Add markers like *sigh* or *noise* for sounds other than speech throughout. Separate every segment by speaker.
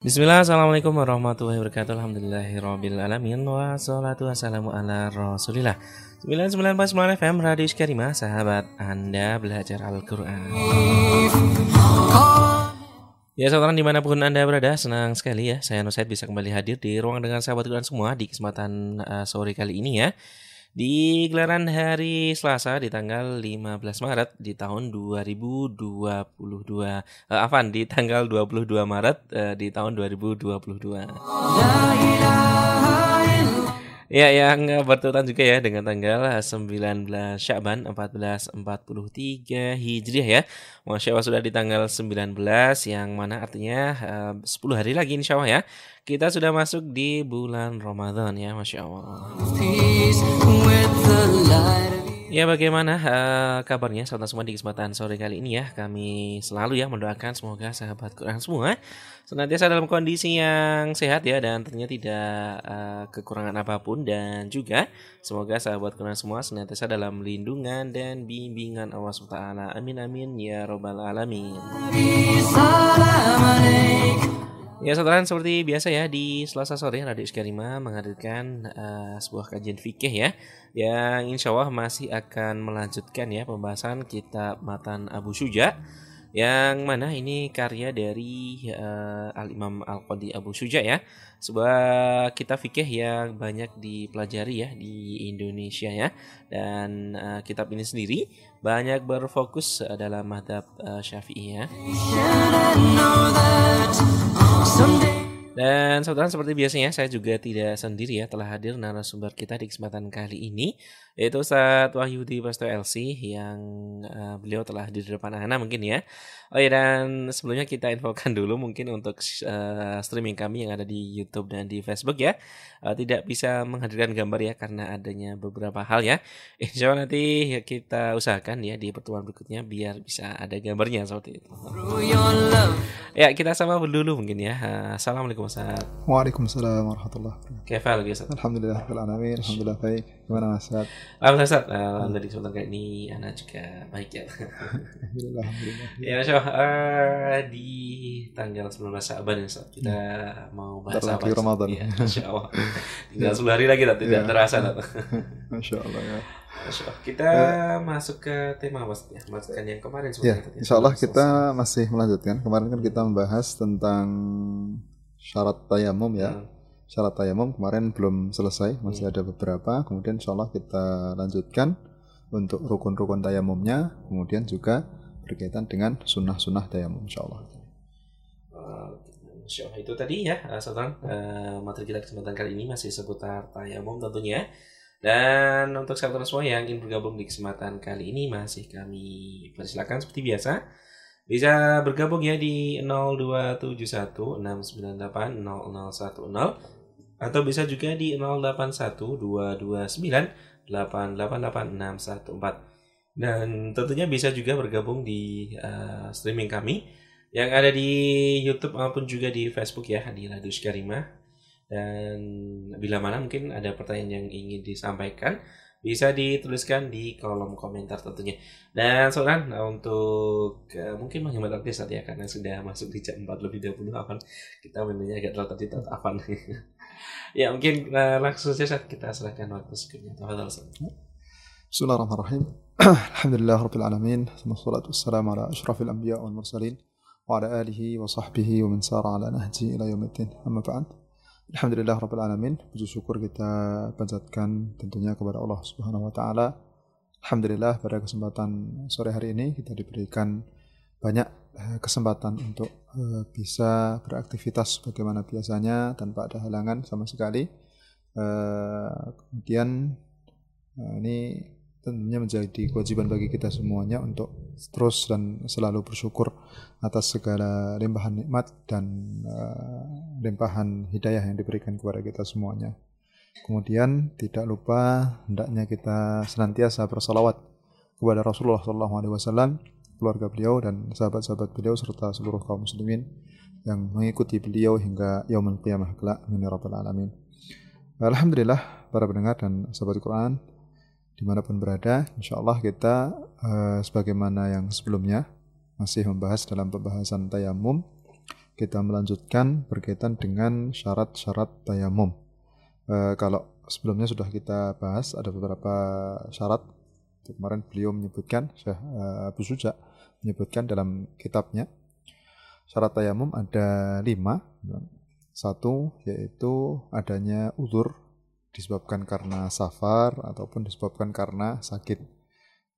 Speaker 1: Bismillah, Assalamualaikum warahmatullahi wabarakatuh. Alhamdulillahirrabbilalamin Wassalatu wassalamu ala rasulillah. 99.9 FM Radio Iskarima Sahabat Anda belajar Al-Quran. Ya saudara di mana pun Anda berada Senang sekali ya. Saya Nusaid bisa kembali hadir di ruang dengan sahabat Quran semua Di kesempatan uh, sore kali ini ya di gelaran hari Selasa di tanggal 15 Maret di tahun 2022 uh, Afan di tanggal 22 Maret uh, di tahun 2022 Ya yang bertepatan juga ya dengan tanggal 19 Syaban 1443 Hijriah ya. Masya Allah sudah di tanggal 19 yang mana artinya uh, 10 hari lagi insya Allah ya. Kita sudah masuk di bulan Ramadan ya, masya Allah. Ya bagaimana uh, kabarnya? Saudara semua di kesempatan sore kali ini ya. Kami selalu ya mendoakan semoga sahabat Quran semua Senantiasa dalam kondisi yang sehat ya Dan tentunya tidak uh, kekurangan apa pun. Dan juga semoga sahabat Quran semua senantiasa dalam lindungan dan bimbingan Allah SWT Amin amin ya robbal alamin Ya saudara seperti biasa ya di Selasa sore Radio Iskarima menghadirkan uh, sebuah kajian fikih ya yang insya Allah masih akan melanjutkan ya pembahasan kitab Matan Abu Suja yang mana ini karya dari uh, Al Imam Al Qadi Abu Suja ya sebuah kitab fikih yang banyak dipelajari ya di Indonesia ya dan uh, kitab ini sendiri banyak berfokus dalam madhab uh, Syafi'i ya. Someday. Dan saudara seperti biasanya saya juga tidak sendiri ya telah hadir narasumber kita di kesempatan kali ini yaitu Ustadz Wahyudi Prasto LC yang uh, beliau telah hadir di depan anak mungkin ya. Oh ya dan sebelumnya kita infokan dulu mungkin untuk uh, streaming kami yang ada di YouTube dan di Facebook ya uh, tidak bisa menghadirkan gambar ya karena adanya beberapa hal ya. Insya Allah nanti kita usahakan ya di pertemuan berikutnya biar bisa ada gambarnya seperti itu. Ya kita sama dulu mungkin ya. Uh, Assalamualaikum Ustaz.
Speaker 2: Waalaikumsalam warahmatullahi wabarakatuh.
Speaker 1: Kefal gitu Ustaz.
Speaker 2: Alhamdulillah alamin. Alhamdulillah baik. Gimana Mas Ustaz?
Speaker 1: Alhamdulillah Ustaz. Alhamdulillah kesempatan kali ini anak juga baik ya.
Speaker 2: Alhamdulillah. Alhamdulillah.
Speaker 1: Ya Masya Allah, uh, di tanggal 19 Syaban ya Ustaz, kita mau bahas
Speaker 2: Bentar
Speaker 1: apa?
Speaker 2: lagi
Speaker 1: Ustaz?
Speaker 2: Ramadan.
Speaker 1: Ya, Masya Allah. Tinggal 10 hari lagi tidak
Speaker 2: Ya.
Speaker 1: terasa.
Speaker 2: Masya Allah ya.
Speaker 1: Kita masuk ke tema Mas ya, masukkan yang kemarin
Speaker 2: Ya,
Speaker 1: sebenarnya tadi.
Speaker 2: insya Allah kita masih melanjutkan. Kemarin kan kita membahas tentang syarat tayamum ya.
Speaker 1: Hmm.
Speaker 2: Syarat tayamum kemarin belum selesai, masih
Speaker 1: Hmm.
Speaker 2: ada beberapa. Kemudian insya Allah kita lanjutkan untuk rukun-rukun tayamumnya. Kemudian juga berkaitan dengan sunnah-sunnah tayamum insya Allah.
Speaker 1: Uh, Masya Allah. Itu tadi ya, uh, saudara. Uh, materi kita kesempatan kali ini masih seputar tayamum tentunya. Dan untuk saudara semua yang ingin bergabung di kesempatan kali ini masih kami persilakan seperti biasa. Bisa bergabung ya di 0271 698 0010 atau bisa juga di 081 229 888 614. Dan tentunya bisa juga bergabung di uh, streaming kami yang ada di YouTube maupun juga di Facebook ya di Radio Karima. Dan bila mana mungkin ada pertanyaan yang ingin disampaikan bisa dituliskan di kolom komentar tentunya. Dan saudara nah, untuk uh, mungkin menghemat waktu ya, saat ya karena sudah masuk di jam 4 lebih 28 kita menunya agak terlalu tadi telat *laughs* apa ya mungkin uh, langsung saja saat kita serahkan waktu
Speaker 2: sebelumnya. Bismillahirrahmanirrahim. *clears throat* Alhamdulillah rabbil alamin. Assalamualaikum warahmatullahi wabarakatuh wa ala alihi wa sahbihi wa ala nahji ila yawmatin Amma ba'd. Alhamdulillah Rabbil Alamin Puji syukur kita panjatkan tentunya kepada Allah Subhanahu Wa Taala. Alhamdulillah pada kesempatan sore hari ini kita diberikan banyak eh, kesempatan untuk eh, bisa beraktivitas bagaimana biasanya tanpa ada halangan sama sekali. Eh, kemudian ini tentunya menjadi kewajiban bagi kita semuanya untuk terus dan selalu bersyukur atas segala limpahan nikmat dan eh, limpahan hidayah yang diberikan kepada kita semuanya. Kemudian tidak lupa hendaknya kita senantiasa bersalawat kepada Rasulullah SAW, keluarga beliau dan sahabat-sahabat beliau serta seluruh kaum muslimin yang mengikuti beliau hingga yaumul qiyamah kelak. Ya alamin. Alhamdulillah para pendengar dan sahabat Quran di mana pun berada, insya Allah kita eh, sebagaimana yang sebelumnya masih membahas dalam pembahasan tayamum kita melanjutkan berkaitan dengan syarat-syarat tayamum. E, kalau sebelumnya sudah kita bahas ada beberapa syarat. Kemarin beliau menyebutkan Syekh uh, Abu Suja menyebutkan dalam kitabnya syarat tayamum ada lima. Satu yaitu adanya uzur disebabkan karena safar ataupun disebabkan karena sakit.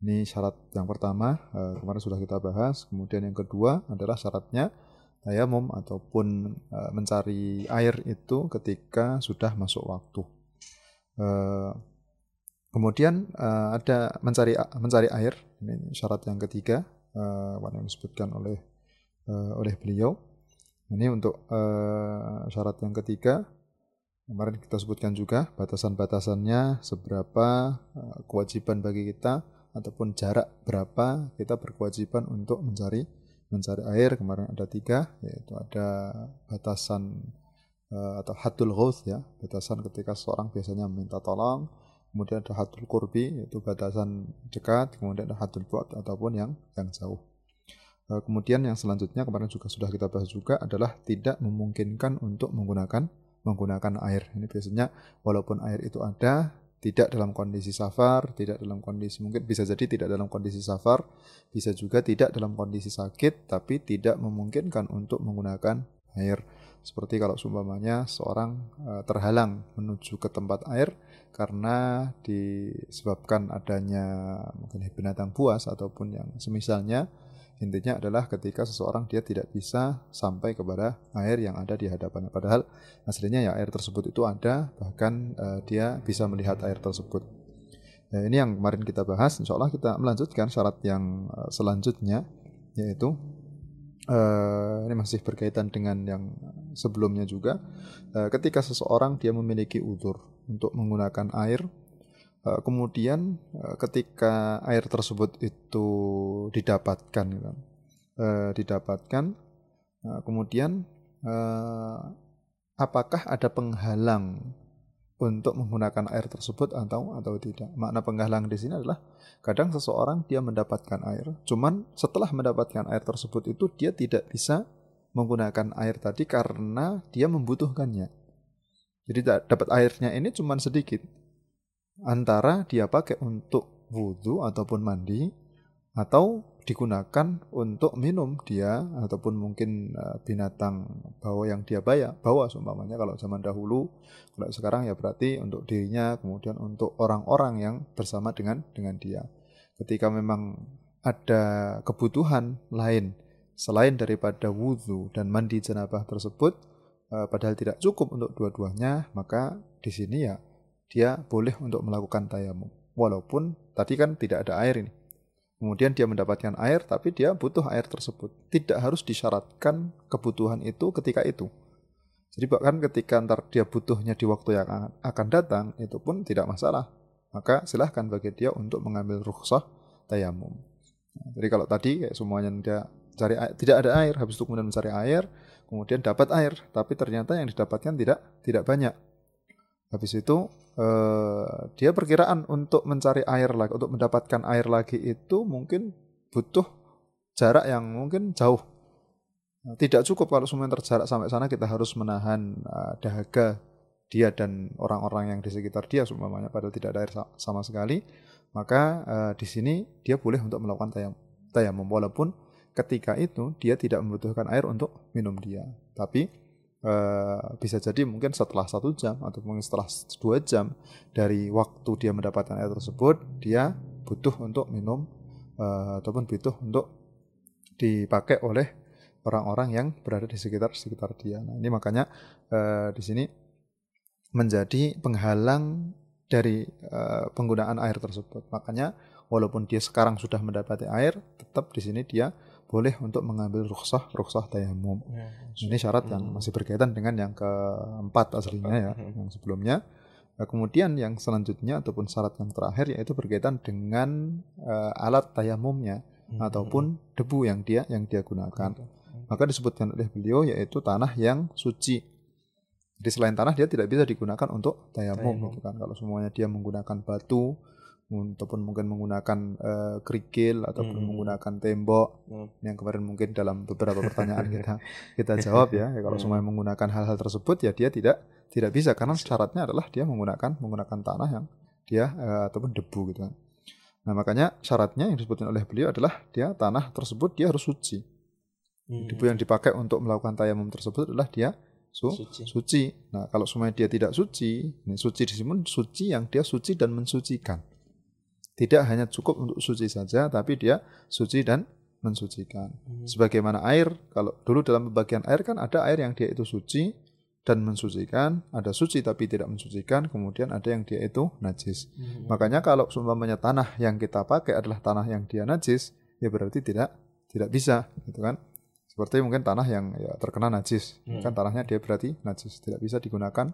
Speaker 2: Ini syarat yang pertama, uh, kemarin sudah kita bahas. Kemudian yang kedua adalah syaratnya tayamum ataupun uh, mencari air itu ketika sudah masuk waktu. Eh, kemudian ada mencari mencari air ini syarat yang ketiga yang disebutkan oleh oleh beliau ini untuk syarat yang ketiga kemarin kita sebutkan juga batasan-batasannya seberapa uh, kewajiban bagi kita ataupun jarak berapa kita berkewajiban untuk mencari mencari air. Kemarin ada tiga yaitu ada batasan Eh, atau hadul ghaus ya, batasan ketika seorang biasanya meminta tolong, kemudian ada hadul kurbi yaitu batasan dekat, kemudian ada hadul buat ataupun yang yang jauh. Eh, kemudian yang selanjutnya kemarin juga sudah kita bahas juga adalah tidak memungkinkan untuk menggunakan menggunakan air. Ini biasanya walaupun air itu ada, tidak dalam kondisi safar, tidak dalam kondisi mungkin bisa jadi tidak dalam kondisi safar, bisa juga tidak dalam kondisi sakit, tapi tidak memungkinkan untuk menggunakan air. Seperti kalau seumpamanya seorang uh, terhalang menuju ke tempat air karena disebabkan adanya mungkin binatang buas ataupun yang semisalnya intinya adalah ketika seseorang dia tidak bisa sampai kepada air yang ada di hadapannya. Padahal aslinya ya air tersebut itu ada bahkan uh, dia bisa melihat air tersebut. Ya, ini yang kemarin kita bahas. Insya Allah kita melanjutkan syarat yang uh, selanjutnya yaitu Uh, ini masih berkaitan dengan yang sebelumnya juga. Uh, ketika seseorang dia memiliki udur untuk menggunakan air, kemudian uh, ketika air tersebut itu didapatkan, uh, didapatkan, uh, kemudian uh, apakah ada penghalang untuk menggunakan air tersebut atau atau tidak. Makna penghalang di sini adalah kadang seseorang dia mendapatkan air, cuman setelah mendapatkan air tersebut itu dia tidak bisa menggunakan air tadi karena dia membutuhkannya. Jadi dapat airnya ini cuman sedikit. Antara dia pakai untuk wudhu ataupun mandi atau digunakan untuk minum dia ataupun mungkin uh, binatang bawa yang dia bayar bawa seumpamanya. Kalau zaman dahulu kalau sekarang ya berarti untuk dirinya kemudian untuk orang-orang yang bersama dengan dengan dia. Ketika memang ada kebutuhan lain selain daripada wudhu dan mandi jenabah tersebut uh, padahal tidak cukup untuk dua-duanya maka di sini ya dia boleh untuk melakukan tayamum walaupun tadi kan tidak ada air ini Kemudian dia mendapatkan air, tapi dia butuh air tersebut. Tidak harus disyaratkan kebutuhan itu ketika itu. Jadi bahkan ketika ntar dia butuhnya di waktu yang akan datang, itu pun tidak masalah. Maka silahkan bagi dia untuk mengambil rukhsah tayamum. Nah, jadi kalau tadi kayak semuanya dia cari air, tidak ada air, habis itu kemudian mencari air, kemudian dapat air, tapi ternyata yang didapatkan tidak tidak banyak. Habis itu eh, dia perkiraan untuk mencari air lagi, untuk mendapatkan air lagi itu mungkin butuh jarak yang mungkin jauh. Nah, tidak cukup kalau semuanya terjarak sampai sana kita harus menahan uh, dahaga dia dan orang-orang yang di sekitar dia semuanya padahal tidak ada air sama sekali maka uh, di sini dia boleh untuk melakukan tayam tayamum walaupun ketika itu dia tidak membutuhkan air untuk minum dia tapi Uh, bisa jadi mungkin setelah satu jam atau mungkin setelah dua jam dari waktu dia mendapatkan air tersebut dia butuh untuk minum uh, ataupun butuh untuk dipakai oleh orang-orang yang berada di sekitar sekitar dia. Nah ini makanya uh, di sini menjadi penghalang dari uh, penggunaan air tersebut. Makanya walaupun dia sekarang sudah mendapati air, tetap di sini dia boleh untuk mengambil rukhsah rukhsah tayamum. Ya, Ini syarat yang hmm. masih berkaitan dengan yang keempat aslinya ya, hmm. yang sebelumnya. Nah, kemudian yang selanjutnya ataupun syarat yang terakhir yaitu berkaitan dengan uh, alat tayamumnya hmm. ataupun debu yang dia yang dia gunakan. Hmm. Maka disebutkan oleh beliau yaitu tanah yang suci. Jadi selain tanah dia tidak bisa digunakan untuk tayamum, tayamum. gitu kan. Kalau semuanya dia menggunakan batu, ataupun mungkin menggunakan eh, kerikil ataupun
Speaker 1: Hmm.
Speaker 2: menggunakan tembok
Speaker 1: Hmm.
Speaker 2: yang kemarin mungkin dalam beberapa pertanyaan kita kita jawab ya, Ya, kalau
Speaker 1: Hmm.
Speaker 2: semuanya menggunakan hal-hal tersebut ya dia tidak tidak bisa karena syaratnya adalah dia menggunakan menggunakan tanah yang dia eh, ataupun debu gitu kan. Nah makanya syaratnya yang disebutkan oleh beliau adalah dia tanah tersebut dia harus suci.
Speaker 1: Hmm.
Speaker 2: Debu yang dipakai untuk melakukan tayamum tersebut adalah dia su-
Speaker 1: Suci.
Speaker 2: suci. Nah, kalau semuanya dia tidak suci, ini suci di sini suci yang dia suci dan mensucikan. Tidak hanya cukup untuk suci saja, tapi dia suci dan mensucikan.
Speaker 1: Hmm.
Speaker 2: Sebagaimana air, kalau dulu dalam pembagian air kan ada air yang dia itu suci dan mensucikan, ada suci tapi tidak mensucikan, kemudian ada yang dia itu najis.
Speaker 1: Hmm.
Speaker 2: Makanya kalau seumpamanya tanah yang kita pakai adalah tanah yang dia najis, ya berarti tidak tidak bisa, gitu kan? Seperti mungkin tanah yang ya, terkena najis,
Speaker 1: Hmm.
Speaker 2: kan tanahnya dia berarti najis, tidak bisa digunakan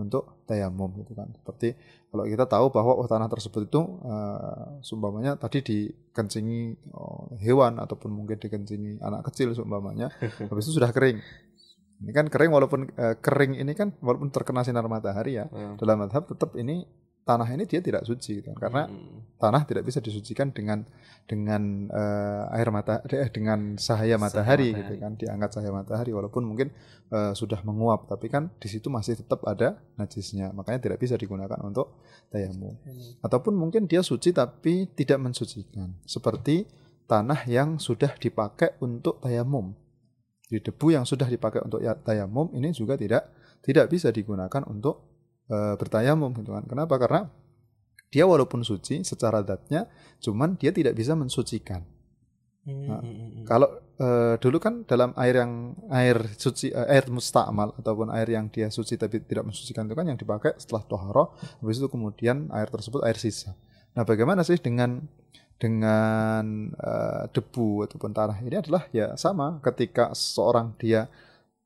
Speaker 2: untuk tayamum gitu kan. Seperti kalau kita tahu bahwa oh, tanah tersebut itu eh, seumpamanya tadi dikencingi oh, hewan ataupun mungkin dikencingi anak kecil seumpamanya, *laughs* habis itu sudah kering. Ini kan kering walaupun eh, kering ini kan walaupun terkena sinar matahari ya,
Speaker 1: Hmm.
Speaker 2: dalam madhab tetap ini tanah ini dia tidak suci gitu kan. karena
Speaker 1: Hmm.
Speaker 2: tanah tidak bisa disucikan dengan dengan eh, air mata *laughs* eh, dengan cahaya matahari,
Speaker 1: matahari.
Speaker 2: gitu kan diangkat cahaya matahari walaupun mungkin eh, sudah menguap tapi kan di situ masih tetap ada najisnya makanya tidak bisa digunakan untuk tayamum ataupun mungkin dia suci tapi tidak mensucikan seperti tanah yang sudah dipakai untuk tayamum di debu yang sudah dipakai untuk ya- tayamum ini juga tidak tidak bisa digunakan untuk eh, bertayamum gitu kan kenapa karena dia walaupun suci secara zatnya cuman dia tidak bisa mensucikan
Speaker 1: Hmm.
Speaker 2: Nah,
Speaker 1: Hmm.
Speaker 2: kalau eh, dulu kan dalam air yang air suci eh, air mustakmal ataupun air yang dia suci tapi tidak mensucikan itu kan yang dipakai setelah toharo habis itu kemudian air tersebut air sisa nah bagaimana sih dengan dengan eh, debu ataupun tanah ini adalah ya sama ketika seorang dia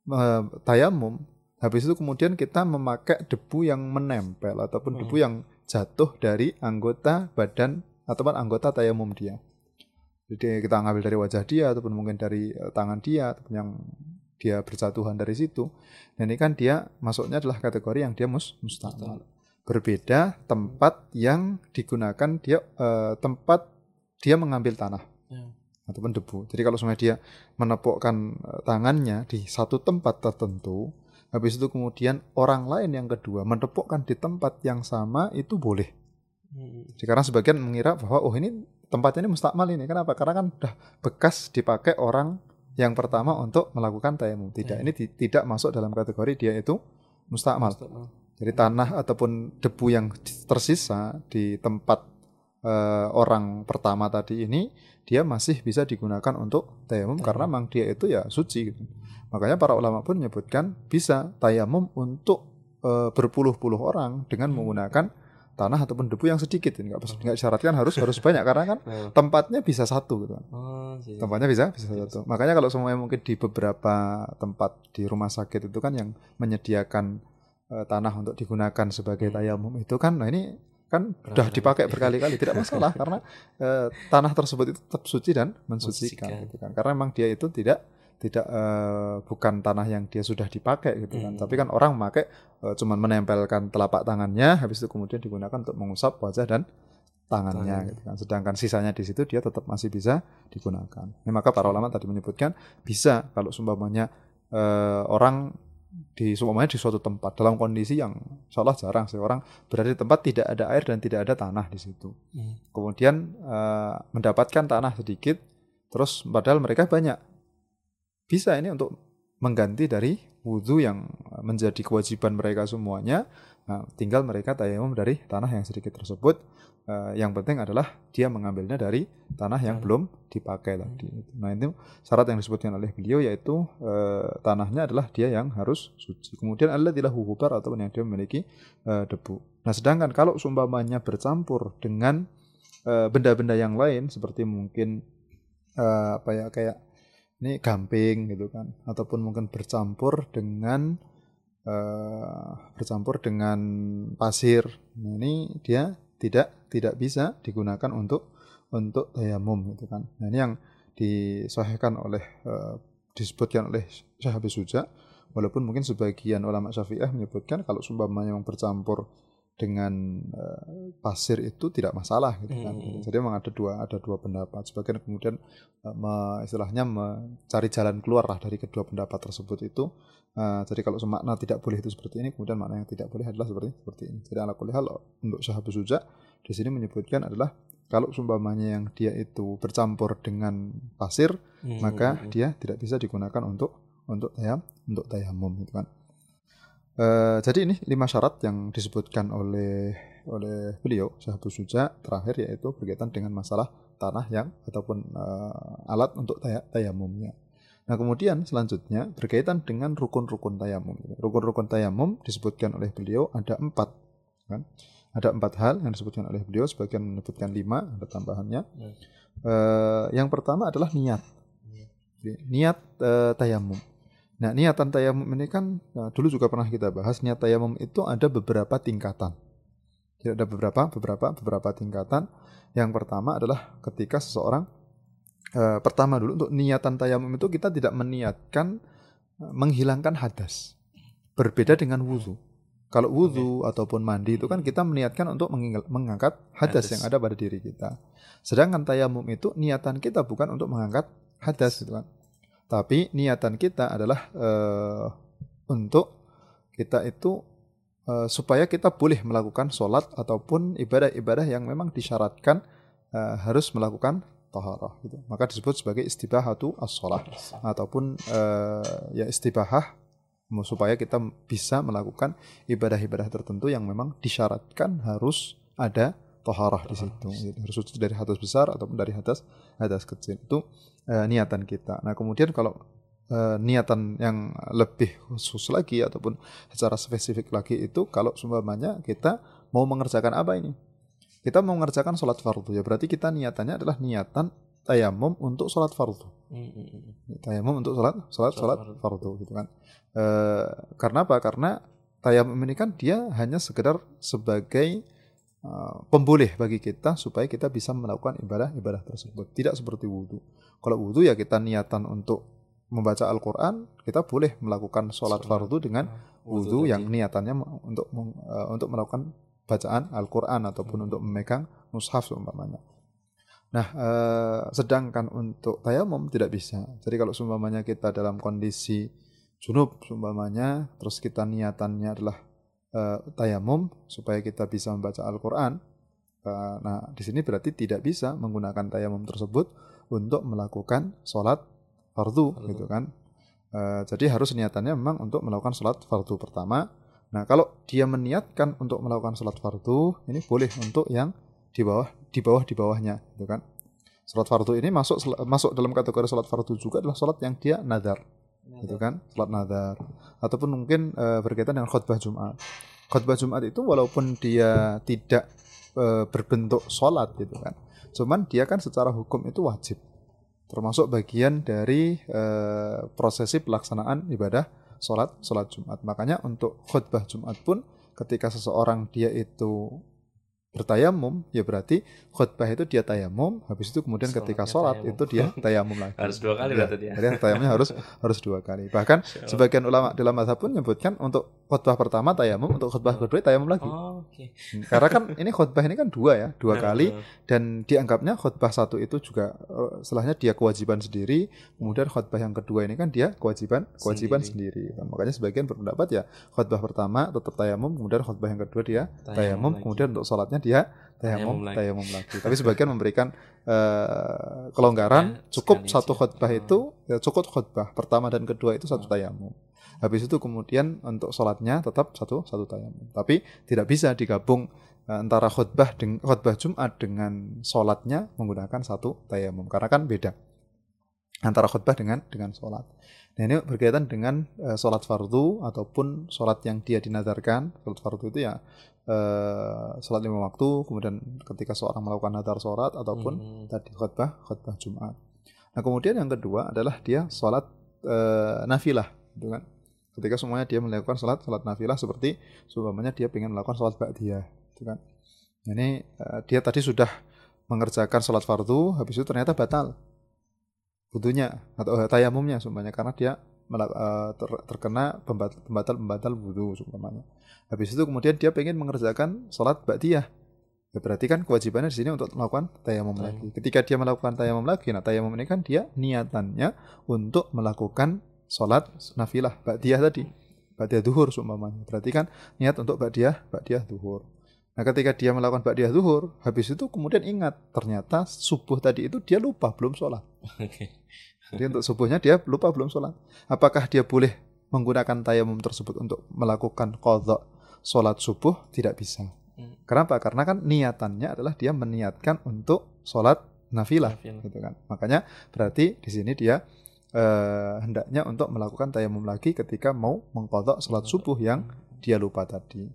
Speaker 2: eh, tayamum habis itu kemudian kita memakai debu yang menempel ataupun
Speaker 1: Hmm.
Speaker 2: debu yang jatuh dari anggota badan ataupun anggota tayamum dia jadi kita ngambil dari wajah dia ataupun mungkin dari eh, tangan dia ataupun yang dia berjatuhan dari situ. Dan ini kan dia masuknya adalah kategori yang dia mus mustakmal. Berbeda tempat yang digunakan dia eh, tempat dia mengambil tanah
Speaker 1: Ya.
Speaker 2: ataupun debu. Jadi kalau semuanya dia menepukkan eh, tangannya di satu tempat tertentu, habis itu kemudian orang lain yang kedua menepukkan di tempat yang sama itu boleh.
Speaker 1: Hmm.
Speaker 2: Karena sebagian mengira bahwa oh ini tempatnya ini mustakmal ini. Kenapa? Karena kan udah bekas dipakai orang yang pertama untuk melakukan tayamum. Tidak,
Speaker 1: Ya.
Speaker 2: ini ti- tidak masuk dalam kategori dia itu mustakmal.
Speaker 1: Mustakmal.
Speaker 2: Jadi tanah ataupun debu yang tersisa di tempat eh, orang pertama tadi ini dia masih bisa digunakan untuk tayamum
Speaker 1: Tayamum.
Speaker 2: karena memang dia itu ya suci. gitu. Makanya para ulama pun menyebutkan bisa tayamum untuk eh, berpuluh-puluh orang dengan
Speaker 1: Hmm.
Speaker 2: menggunakan tanah ataupun debu yang sedikit. Nggak nggak disyaratkan harus harus banyak karena kan *laughs* tempatnya bisa satu gitu. kan.
Speaker 1: Oh, iya.
Speaker 2: Tempatnya bisa bisa
Speaker 1: Bisa
Speaker 2: satu. Makanya kalau semuanya mungkin di beberapa tempat di rumah sakit itu kan yang menyediakan eh, tanah untuk digunakan sebagai
Speaker 1: Hmm.
Speaker 2: tayamum itu kan nah ini kan sudah dipakai berkali-kali tidak masalah *laughs* karena eh, tanah tersebut itu tetap suci dan mensucikan
Speaker 1: Mensucikan.
Speaker 2: gitu kan. Karena memang dia itu tidak tidak eh, bukan tanah yang dia sudah dipakai gitu kan.
Speaker 1: Hmm.
Speaker 2: Tapi kan orang memakai eh, cuman menempelkan telapak tangannya habis itu kemudian digunakan untuk mengusap wajah dan tangannya
Speaker 1: Tangan.
Speaker 2: gitu kan. Sedangkan sisanya di situ dia tetap masih bisa digunakan. Nah, maka para ulama tadi menyebutkan bisa kalau seumpamanya eh, orang di seumpamanya di suatu tempat dalam kondisi yang insya Allah jarang sih orang berada di tempat tidak ada air dan tidak ada tanah di situ.
Speaker 1: Hmm.
Speaker 2: Kemudian eh, mendapatkan tanah sedikit, terus padahal mereka banyak. Bisa ini untuk mengganti dari wudhu yang menjadi kewajiban mereka semuanya. Nah, tinggal mereka tayamum dari tanah yang sedikit tersebut. Eh, yang penting adalah dia mengambilnya dari tanah yang belum dipakai tadi. Nah itu syarat yang disebutkan oleh beliau yaitu eh, tanahnya adalah dia yang harus suci. Kemudian Allah tidak hukubar ataupun yang dia memiliki eh, debu. Nah sedangkan kalau seumpamanya bercampur dengan eh, benda-benda yang lain seperti mungkin eh, apa ya kayak ini gamping gitu kan ataupun mungkin bercampur dengan eh, bercampur dengan pasir. Nah, ini dia tidak tidak bisa digunakan untuk untuk tayamum gitu kan. Nah, ini yang disahihkan oleh eh, disebutkan oleh Syekh Habib Suja walaupun mungkin sebagian ulama Syafi'ah menyebutkan kalau seumpamanya yang bercampur dengan uh, pasir itu tidak masalah gitu kan.
Speaker 1: Hmm.
Speaker 2: Jadi memang ada dua ada dua pendapat. Sebagian kemudian uh, me, istilahnya mencari jalan keluar lah dari kedua pendapat tersebut itu. Uh, jadi kalau semakna tidak boleh itu seperti ini, kemudian makna yang tidak boleh adalah seperti seperti ini. Jadi ala hal untuk syahabu suja di sini menyebutkan adalah kalau sumpamanya yang dia itu bercampur dengan pasir, hmm. maka dia tidak bisa digunakan untuk untuk tayam untuk tayamum gitu kan. Uh, jadi ini lima syarat yang disebutkan oleh oleh beliau Syahabus Suja terakhir yaitu berkaitan dengan masalah tanah yang ataupun uh, alat untuk tay tayamumnya. Nah kemudian selanjutnya berkaitan dengan rukun-rukun tayamum. Rukun-rukun tayamum disebutkan oleh beliau ada empat, kan? Ada empat hal yang disebutkan oleh beliau, sebagian menyebutkan lima, ada tambahannya. Hmm. Uh, yang pertama adalah niat, hmm. niat uh, tayamum. Nah, niatan tayamum ini kan nah, dulu juga pernah kita bahas niat tayamum itu ada beberapa tingkatan. Jadi ada beberapa beberapa beberapa tingkatan. Yang pertama adalah ketika seseorang eh, pertama dulu untuk niatan tayamum itu kita tidak meniatkan eh, menghilangkan hadas. Berbeda dengan wudhu. Kalau wudhu okay. ataupun mandi itu kan kita meniatkan untuk mengangkat hadas, hadas yang ada pada diri kita. Sedangkan tayamum itu niatan kita bukan untuk mengangkat hadas gitu kan. Tapi niatan kita adalah uh, untuk kita itu uh, supaya kita boleh melakukan sholat ataupun ibadah-ibadah yang memang disyaratkan uh, harus melakukan taharah gitu. Maka disebut sebagai istibahatu as-sholah ataupun uh, ya istibahah supaya kita bisa melakukan ibadah-ibadah tertentu yang memang disyaratkan harus ada toharah di situ. Gitu. Harus suci dari hadas besar ataupun dari hadas hadas kecil. Itu uh, niatan kita. Nah kemudian kalau uh, niatan yang lebih khusus lagi ataupun secara spesifik lagi itu kalau seumpamanya kita mau mengerjakan apa ini? Kita mau mengerjakan sholat fardu ya berarti kita niatannya adalah niatan tayamum untuk sholat fardu. Mm-hmm. Tayamum untuk sholat sholat sholat fardu gitu kan. E, karena apa? Karena tayamum ini kan dia hanya sekedar sebagai Eh, pemboleh bagi kita supaya kita bisa melakukan ibadah-ibadah tersebut. Tidak seperti wudhu. Kalau wudhu ya kita niatan untuk membaca Al-Quran, kita boleh melakukan sholat fardu dengan wudhu yang niatannya untuk uh, untuk melakukan bacaan Al-Quran ataupun hmm. untuk memegang mushaf umpamanya. Nah, uh, sedangkan untuk tayamum tidak bisa. Jadi kalau umpamanya kita dalam kondisi junub umpamanya, terus kita niatannya adalah uh, tayamum supaya kita bisa membaca Al-Qur'an. Uh, nah, di sini berarti tidak bisa menggunakan tayamum tersebut untuk melakukan sholat fardu, fardu. gitu kan. Uh, jadi harus niatannya memang untuk melakukan sholat fardu pertama. Nah, kalau dia meniatkan untuk melakukan sholat fardu, ini boleh untuk yang di bawah di bawah di bawahnya, gitu kan. Sholat fardu ini masuk masuk dalam kategori sholat fardu juga adalah sholat yang dia nadar gitu kan? Sholat nadar. Ataupun mungkin uh, berkaitan dengan khutbah Jumat. Khutbah Jumat itu walaupun dia tidak uh, berbentuk sholat gitu kan. Cuman dia kan secara hukum itu wajib. Termasuk bagian dari uh, prosesi pelaksanaan ibadah sholat sholat Jumat. Makanya untuk khutbah Jumat pun ketika seseorang dia itu bertayamum ya berarti khutbah itu dia tayamum habis itu kemudian Sholatnya ketika sholat tayamum. itu dia *laughs* tayamum lagi.
Speaker 1: Harus dua kali ya, berarti
Speaker 2: ya jadi tayamumnya harus *laughs* harus dua kali. Bahkan sebagian ulama dalam mazhab pun menyebutkan untuk khutbah pertama tayamum untuk khutbah kedua tayamum lagi. Oh, okay. Hmm, karena kan ini khutbah ini kan dua ya dua kali dan dianggapnya khutbah satu itu juga uh, setelahnya dia kewajiban sendiri kemudian khutbah yang kedua ini kan dia kewajiban kewajiban sendiri, sendiri. makanya sebagian berpendapat ya khutbah pertama tetap tayamum kemudian khutbah yang kedua dia tayamum, tayamum kemudian untuk sholatnya dia tayamum tayamum lagi. Tapi sebagian memberikan uh, kelonggaran ya, cukup satu khutbah hmm. itu ya cukup khutbah pertama dan kedua itu satu hmm. tayamum. Habis itu kemudian untuk sholatnya tetap satu satu tayamum. Tapi tidak bisa digabung uh, antara khutbah dengan khutbah Jumat dengan sholatnya menggunakan satu tayamum karena kan beda antara khutbah dengan dengan sholat. Nah ini berkaitan dengan uh, sholat fardu ataupun sholat yang dia dinadarkan. Sholat fardu itu ya uh, sholat lima waktu, kemudian ketika seorang melakukan nadar sholat ataupun hmm. tadi khutbah khutbah Jumat. Nah kemudian yang kedua adalah dia sholat uh, nafilah, gitu kan? Ketika semuanya dia melakukan sholat sholat nafilah seperti sebelumnya dia ingin melakukan sholat ba'diyah, gitu kan? Nah, ini uh, dia tadi sudah mengerjakan sholat fardu, habis itu ternyata batal butuhnya atau tayamumnya semuanya karena dia eh, ter- terkena pembat- pembatal-pembatal wudhu umpamanya. Habis itu kemudian dia pengen mengerjakan sholat ba'diyah. Ya berarti kan kewajibannya di sini untuk melakukan tayamum lagi. Ketika dia melakukan tayamum lagi, nah tayamum ini kan dia niatannya untuk melakukan sholat nafilah ba'diyah tadi. Ba'diyah duhur seumpamanya. Berarti kan niat untuk ba'diyah, ba'diyah duhur. Nah ketika dia melakukan ba'diyah duhur, habis itu kemudian ingat, ternyata subuh tadi itu dia lupa belum sholat. *laughs* Jadi untuk subuhnya dia lupa belum sholat. Apakah dia boleh menggunakan tayamum tersebut untuk melakukan kodok sholat subuh? Tidak bisa.
Speaker 1: Hmm.
Speaker 2: Kenapa? Karena kan niatannya adalah dia meniatkan untuk sholat nafilah,
Speaker 1: Nafilah.
Speaker 2: gitu kan. Makanya berarti di sini dia eh, hendaknya untuk melakukan tayamum lagi ketika mau mengkodok sholat subuh yang dia lupa tadi.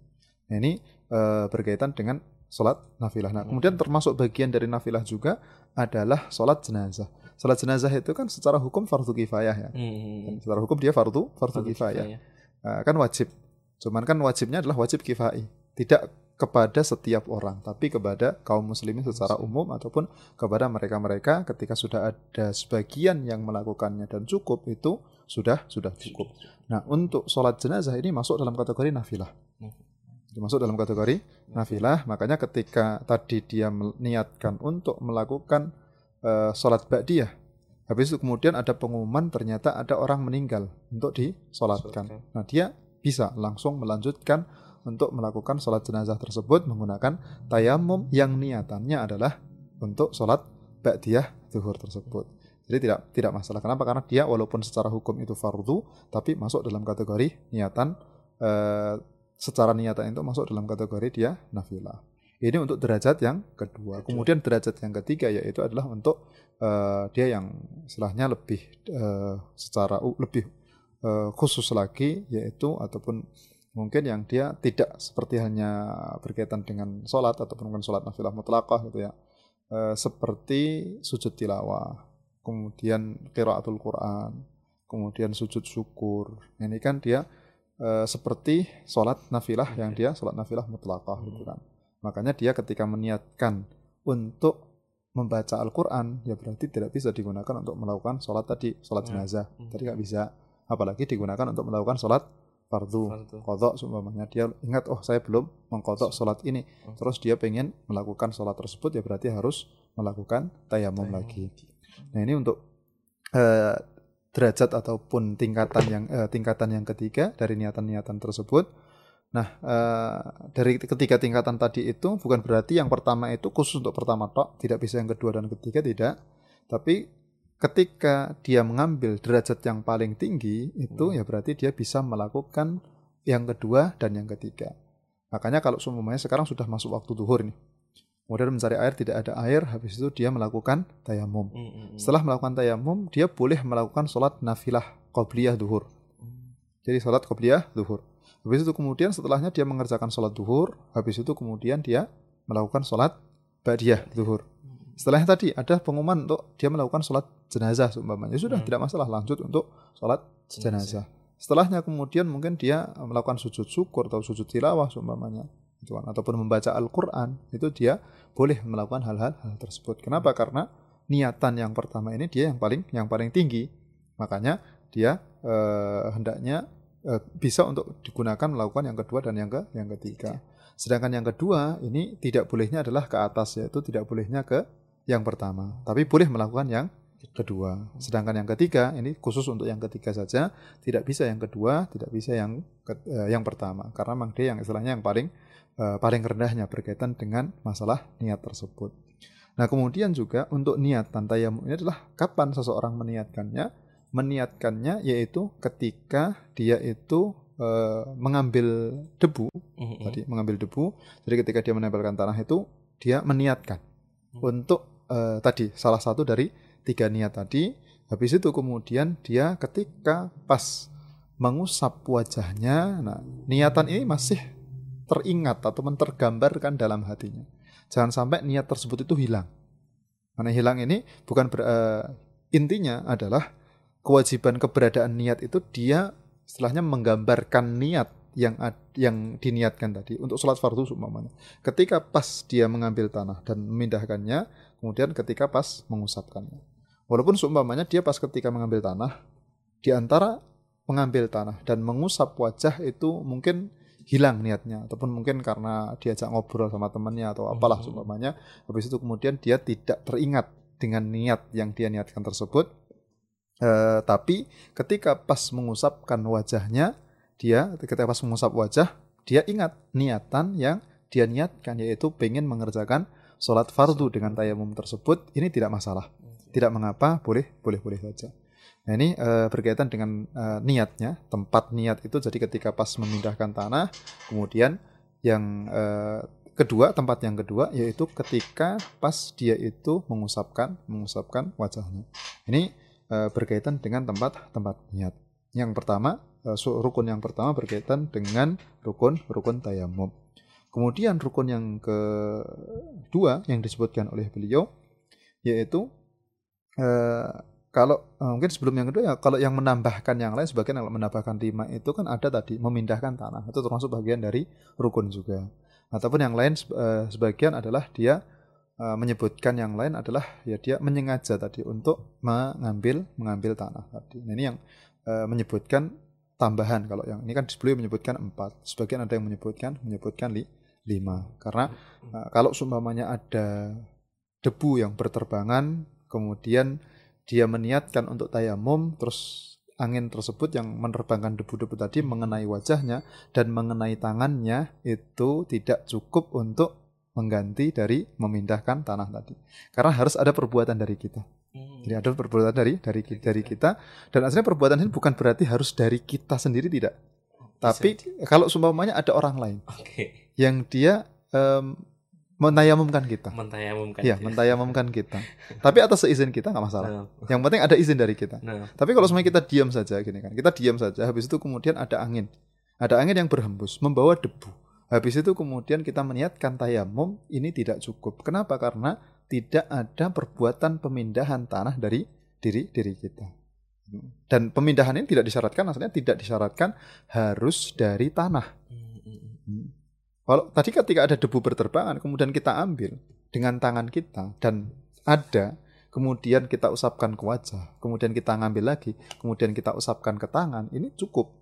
Speaker 2: Nah, ini eh, berkaitan dengan sholat nafilah. Nah, kemudian termasuk bagian dari nafilah juga adalah sholat jenazah. Sholat jenazah itu kan secara hukum fardu kifayah ya.
Speaker 1: Hmm.
Speaker 2: Dan secara hukum dia fardu fardu
Speaker 1: Fardu
Speaker 2: kifayah.
Speaker 1: kifayah.
Speaker 2: Nah, kan wajib. Cuman kan wajibnya adalah wajib kifai. Tidak kepada setiap orang, tapi kepada kaum muslimin secara umum ataupun kepada mereka-mereka ketika sudah ada sebagian yang melakukannya dan cukup itu sudah sudah cukup. Nah, untuk sholat jenazah ini masuk dalam kategori nafilah.
Speaker 1: Hmm.
Speaker 2: Masuk dalam kategori nafilah, makanya ketika tadi dia meniatkan untuk melakukan eh, sholat ba'diyah, habis itu kemudian ada pengumuman ternyata ada orang meninggal untuk disolatkan. Nah, dia bisa langsung melanjutkan untuk melakukan sholat jenazah tersebut menggunakan tayamum yang niatannya adalah untuk sholat ba'diyah zuhur tersebut. Jadi tidak tidak masalah. Kenapa? Karena dia walaupun secara hukum itu fardu, tapi masuk dalam kategori niatan eh, secara niatan itu masuk dalam kategori dia nafilah. Ini untuk derajat yang kedua. Kemudian derajat yang ketiga yaitu adalah untuk eh, dia yang istilahnya lebih eh, secara u- lebih eh, khusus lagi yaitu ataupun mungkin yang dia tidak seperti hanya berkaitan dengan sholat ataupun mungkin sholat nafilah mutlaqah gitu ya. Eh, seperti sujud tilawah kemudian qiraatul Quran kemudian sujud syukur. Ini kan dia eh, seperti sholat nafilah yang dia sholat nafilah mutlaqah gitu kan makanya dia ketika meniatkan untuk membaca Al-Quran ya berarti tidak bisa digunakan untuk melakukan sholat tadi sholat
Speaker 1: Ya.
Speaker 2: jenazah
Speaker 1: Hmm.
Speaker 2: tadi nggak bisa apalagi digunakan untuk melakukan sholat
Speaker 1: fardu
Speaker 2: kodok seumpamanya dia ingat oh saya belum mengkodok sholat ini
Speaker 1: Oh.
Speaker 2: terus dia pengen melakukan sholat tersebut ya berarti harus melakukan tayamum
Speaker 1: Tayamum.
Speaker 2: lagi nah ini untuk eh, derajat ataupun tingkatan yang eh, tingkatan yang ketiga dari niatan-niatan tersebut nah eh, dari ketiga tingkatan tadi itu bukan berarti yang pertama itu khusus untuk pertama tok tidak bisa yang kedua dan ketiga tidak tapi ketika dia mengambil derajat yang paling tinggi itu
Speaker 1: Hmm.
Speaker 2: ya berarti dia bisa melakukan yang kedua dan yang ketiga. Makanya kalau semuanya sekarang sudah masuk waktu duhur nih. Kemudian mencari air tidak ada air, habis itu dia melakukan tayamum.
Speaker 1: Hmm, hmm, hmm.
Speaker 2: Setelah melakukan tayamum, dia boleh melakukan sholat nafilah qobliyah duhur.
Speaker 1: Hmm.
Speaker 2: Jadi sholat qobliyah duhur. Habis itu kemudian setelahnya dia mengerjakan sholat duhur, habis itu kemudian dia melakukan sholat ba'diyah duhur. Setelahnya tadi ada pengumuman untuk dia melakukan sholat jenazah seumpamanya. Ya Sudah
Speaker 1: Hmm.
Speaker 2: tidak masalah lanjut untuk sholat jenazah. Setelahnya kemudian mungkin dia melakukan sujud syukur atau sujud tilawah seumpamanya. Gitu kan. Ataupun membaca Al-Quran. Itu dia boleh melakukan hal-hal hal tersebut. Kenapa? Karena niatan yang pertama ini dia yang paling yang paling tinggi. Makanya dia eh, hendaknya eh, bisa untuk digunakan melakukan yang kedua dan yang ke yang ketiga. Sedangkan yang kedua ini tidak bolehnya adalah ke atas yaitu tidak bolehnya ke yang pertama, tapi boleh melakukan yang kedua. Sedangkan yang ketiga ini khusus untuk yang ketiga saja, tidak bisa yang kedua, tidak bisa yang ke- eh, yang pertama karena memang dia yang istilahnya yang paling eh, paling rendahnya berkaitan dengan masalah niat tersebut. Nah, kemudian juga untuk niatan tayamum ini adalah kapan seseorang meniatkannya? Meniatkannya yaitu ketika dia itu eh, mengambil debu
Speaker 1: Hmm, hmm.
Speaker 2: tadi mengambil debu. Jadi ketika dia menempelkan tanah itu dia meniatkan
Speaker 1: Hmm.
Speaker 2: untuk eh, tadi salah satu dari tiga niat tadi. Habis itu kemudian dia ketika pas mengusap wajahnya, nah niatan ini masih teringat atau tergambarkan dalam hatinya. Jangan sampai niat tersebut itu hilang. Karena hilang ini bukan ber- eh, intinya adalah kewajiban keberadaan niat itu dia istilahnya menggambarkan niat yang ad- yang diniatkan tadi untuk sholat fardu seumpamanya. Ketika pas dia mengambil tanah dan memindahkannya, kemudian ketika pas mengusapkannya. Walaupun seumpamanya dia pas ketika mengambil tanah, di antara mengambil tanah dan mengusap wajah itu mungkin hilang niatnya ataupun mungkin karena diajak ngobrol sama temannya atau apalah
Speaker 1: Mhm.
Speaker 2: seumpamanya habis itu kemudian dia tidak teringat dengan niat yang dia niatkan tersebut Eh, tapi ketika pas mengusapkan wajahnya dia ketika pas mengusap wajah dia ingat niatan yang dia niatkan yaitu pengen mengerjakan sholat fardu dengan tayamum tersebut. Ini tidak masalah. Tidak mengapa. Boleh boleh boleh saja. Nah ini eh, berkaitan dengan eh, niatnya. Tempat niat itu jadi ketika pas memindahkan tanah kemudian yang kedua tempat yang kedua yaitu ketika pas dia itu mengusapkan mengusapkan wajahnya. Ini berkaitan dengan tempat tempat niat. Yang pertama eh, rukun yang pertama berkaitan dengan rukun rukun tayamum. Kemudian rukun yang kedua yang disebutkan oleh beliau yaitu eh, kalau eh, mungkin sebelum yang kedua ya kalau yang menambahkan yang lain sebagian yang menambahkan lima itu kan ada tadi memindahkan tanah. Itu termasuk bagian dari rukun juga. Ataupun yang lain se- eh, sebagian adalah dia eh, menyebutkan yang lain adalah ya dia menyengaja tadi untuk mengambil mengambil tanah tadi. Nah, ini yang eh, menyebutkan tambahan. Kalau yang ini kan sebelumnya menyebutkan empat. Sebagian ada yang menyebutkan menyebutkan li, lima. Karena eh, kalau seumpamanya ada debu yang berterbangan kemudian dia meniatkan untuk tayamum terus angin tersebut yang menerbangkan debu-debu tadi mengenai wajahnya dan mengenai tangannya itu tidak cukup untuk mengganti dari memindahkan tanah tadi karena harus ada perbuatan dari kita
Speaker 1: Hmm.
Speaker 2: jadi ada perbuatan dari dari dari kita dan aslinya perbuatan ini bukan berarti harus dari kita sendiri tidak tapi kalau seumpamanya ada orang lain
Speaker 1: Oke.
Speaker 2: yang dia em, mentayamumkan kita
Speaker 1: Mentayamumkan.
Speaker 2: Iya, mentayamumkan kita. Tapi atas seizin kita nggak masalah.
Speaker 1: Nah,
Speaker 2: Yang penting ada izin dari kita.
Speaker 1: nah.
Speaker 2: Tapi kalau semuanya kita diam saja gini kan, kita diam saja. Habis itu kemudian ada angin, ada angin yang berhembus membawa debu. Habis itu kemudian kita meniatkan tayamum, ini tidak cukup. Kenapa? Karena tidak ada perbuatan pemindahan tanah dari diri diri kita. Dan pemindahan ini tidak disyaratkan, maksudnya tidak disyaratkan harus dari tanah. Kalau tadi ketika ada debu berterbangan, kemudian kita ambil dengan tangan kita dan ada, kemudian kita usapkan ke wajah, kemudian kita ngambil lagi, kemudian kita usapkan ke tangan, ini cukup.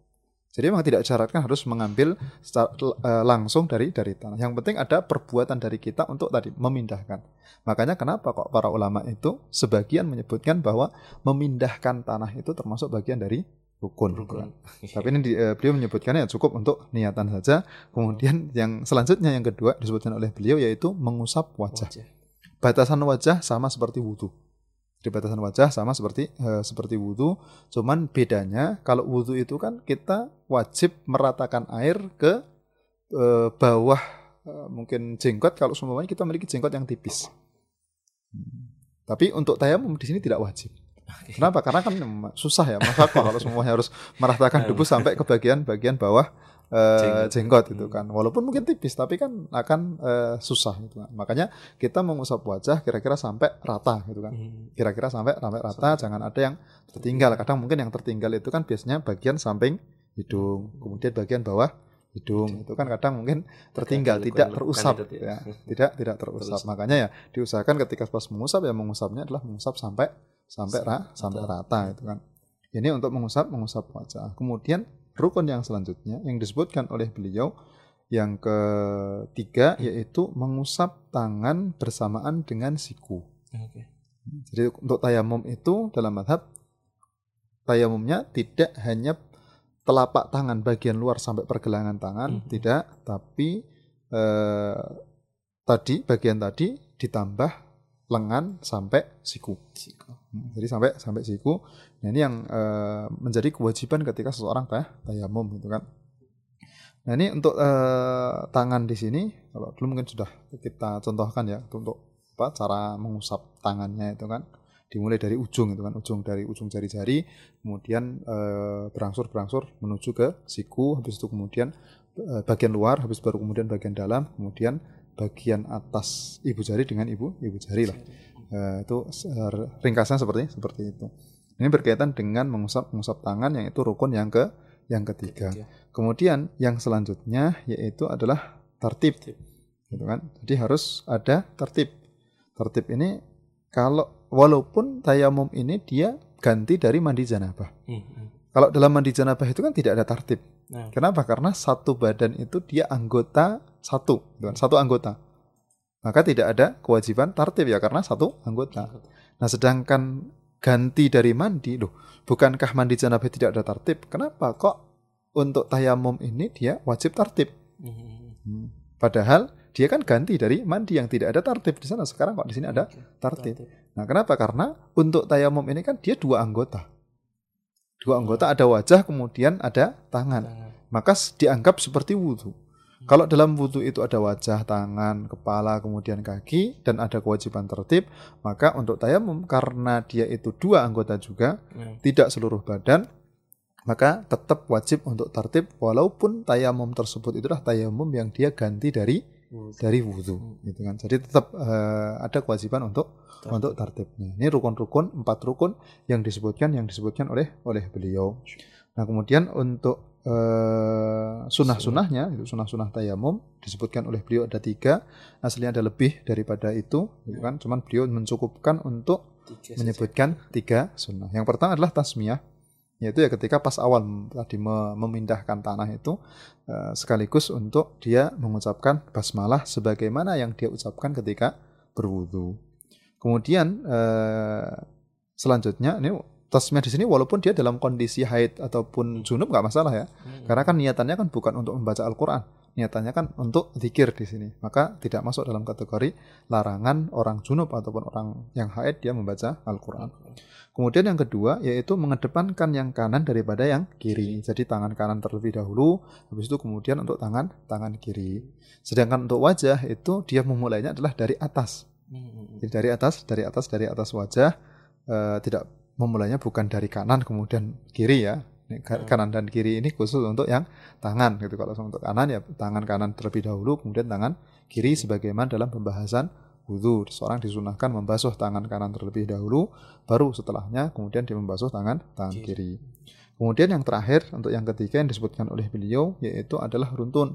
Speaker 2: Jadi memang tidak disyaratkan harus mengambil secara, eh, langsung dari dari tanah. Yang penting ada perbuatan dari kita untuk tadi memindahkan. Makanya kenapa kok para ulama itu sebagian menyebutkan bahwa memindahkan tanah itu termasuk bagian dari rukun. gitu kan.
Speaker 1: Rukun.
Speaker 2: Tapi ini di- eh, beliau menyebutkannya ya cukup untuk niatan saja. Kemudian yang selanjutnya yang kedua disebutkan oleh beliau yaitu mengusap wajah.
Speaker 1: Wajah.
Speaker 2: Batasan wajah sama seperti wudhu. Jadi batasan wajah sama seperti eh, seperti wudhu. Cuman bedanya kalau wudhu itu kan kita wajib meratakan air ke eh, bawah eh, mungkin jenggot kalau semuanya kita memiliki jenggot yang tipis. Hmm. Tapi untuk tayamum di sini tidak wajib. Kenapa? Karena kan susah ya, masa kalau semuanya harus meratakan debu sampai ke bagian-bagian bawah eh,
Speaker 1: Jenggot.
Speaker 2: jenggot itu
Speaker 1: Hmm.
Speaker 2: kan. Walaupun mungkin tipis, tapi kan akan eh, susah gitu kan. Makanya kita mengusap wajah kira-kira sampai rata gitu kan.
Speaker 1: Hmm.
Speaker 2: Kira-kira sampai sampai rata, jangan ada yang tertinggal. Kadang mungkin yang tertinggal itu kan biasanya bagian samping hidung, kemudian bagian bawah hidung. Itu kan kadang mungkin tertinggal, tidak terusap
Speaker 1: itu
Speaker 2: ya.
Speaker 1: ya. *laughs*
Speaker 2: Tidak tidak terusap.
Speaker 1: Terusap.
Speaker 2: Makanya ya diusahakan ketika pas mengusap ya mengusapnya adalah mengusap sampai sampai ra, sampai rata itu kan. Ini untuk mengusap mengusap wajah. Kemudian rukun yang selanjutnya yang disebutkan oleh beliau yang ketiga yaitu mengusap tangan bersamaan dengan siku.
Speaker 1: Oke.
Speaker 2: Jadi untuk tayamum itu dalam madhab tayamumnya tidak hanya telapak tangan bagian luar sampai pergelangan tangan,
Speaker 1: Mhm.
Speaker 2: tidak, tapi eh, tadi bagian tadi ditambah lengan sampai siku.
Speaker 1: Siku.
Speaker 2: Hmm, Jadi sampai sampai siku. Nah ini yang eh, menjadi kewajiban ketika seseorang tay- tayamum gitu kan. Nah ini untuk eh, tangan di sini kalau dulu mungkin sudah kita contohkan ya untuk apa cara mengusap tangannya itu kan dimulai dari ujung itu kan ujung dari ujung jari-jari kemudian eh, berangsur-berangsur menuju ke siku habis itu kemudian eh, bagian luar habis baru kemudian bagian dalam kemudian bagian atas ibu jari dengan ibu ibu jari lah Eh, itu ringkasnya seperti seperti itu. Ini berkaitan dengan mengusap mengusap tangan yang itu rukun yang ke yang ketiga.
Speaker 1: Ketiga.
Speaker 2: Kemudian yang selanjutnya yaitu adalah tertib,
Speaker 1: Tertib.
Speaker 2: gitu kan? Jadi harus ada tertib. Tertib ini kalau walaupun tayamum ini dia ganti dari mandi janabah.
Speaker 1: Hmm, hmm.
Speaker 2: Kalau dalam mandi janabah itu kan tidak ada tartib.
Speaker 1: Nah.
Speaker 2: Kenapa? Karena satu badan itu dia anggota satu, gitu kan? satu anggota. Maka tidak ada kewajiban tartib ya karena satu anggota. Nah, sedangkan ganti dari mandi, loh, bukankah mandi janabah tidak ada tartib? Kenapa kok untuk tayamum ini dia wajib tartib?
Speaker 1: Mhm.
Speaker 2: Padahal dia kan ganti dari mandi yang tidak ada tartib di sana. Sekarang kok di sini ada
Speaker 1: Oke,
Speaker 2: tartib. Nah, kenapa? Karena untuk tayamum ini kan dia dua anggota. Dua anggota ada wajah, kemudian ada tangan. Maka dianggap seperti wudhu. Kalau dalam wudhu itu ada wajah, tangan, kepala, kemudian kaki, dan ada kewajiban tertib, maka untuk tayamum karena dia itu dua anggota juga,
Speaker 1: Nah.
Speaker 2: tidak seluruh badan, maka tetap wajib untuk tertib walaupun tayamum tersebut itulah tayamum yang dia ganti dari dari wudhu gitu kan. Jadi tetap eh, ada kewajiban untuk
Speaker 1: Tertib.
Speaker 2: untuk tertibnya. Ini rukun-rukun empat rukun yang disebutkan yang disebutkan oleh oleh beliau. Nah kemudian untuk eh, sunnah-sunnahnya itu sunnah-sunnah tayamum disebutkan oleh beliau ada tiga aslinya ada lebih daripada itu gitu kan cuman beliau mencukupkan untuk
Speaker 1: Tiga saja.
Speaker 2: menyebutkan tiga sunnah. Yang pertama adalah tasmiyah, yaitu ya ketika pas awal tadi me- memindahkan tanah itu eh, sekaligus untuk dia mengucapkan basmalah sebagaimana yang dia ucapkan ketika berwudu. Kemudian eh, selanjutnya ini tasmiyah di sini walaupun dia dalam kondisi haid ataupun junub nggak masalah ya,
Speaker 1: Mhm.
Speaker 2: karena kan niatannya kan bukan untuk membaca Al-Quran, niatannya kan untuk zikir di sini. Maka tidak masuk dalam kategori larangan orang junub ataupun orang yang haid dia membaca Al-Quran. Kemudian yang kedua yaitu mengedepankan yang kanan daripada yang kiri. Jadi tangan kanan terlebih dahulu, habis itu kemudian untuk tangan tangan kiri. Sedangkan untuk wajah itu dia memulainya adalah dari atas.
Speaker 1: Mhm.
Speaker 2: Jadi dari atas, dari atas, dari atas wajah eh, tidak memulainya bukan dari kanan kemudian kiri ya.
Speaker 1: Hmm.
Speaker 2: Kanan dan kiri ini khusus untuk yang tangan gitu. Kalau untuk kanan ya tangan kanan terlebih dahulu, kemudian tangan kiri sebagaimana dalam pembahasan wudhu. Seorang disunahkan membasuh tangan kanan terlebih dahulu, baru setelahnya kemudian dia membasuh tangan tangan
Speaker 1: Kiri.
Speaker 2: Kemudian yang terakhir untuk yang ketiga yang disebutkan oleh beliau yaitu adalah runtun.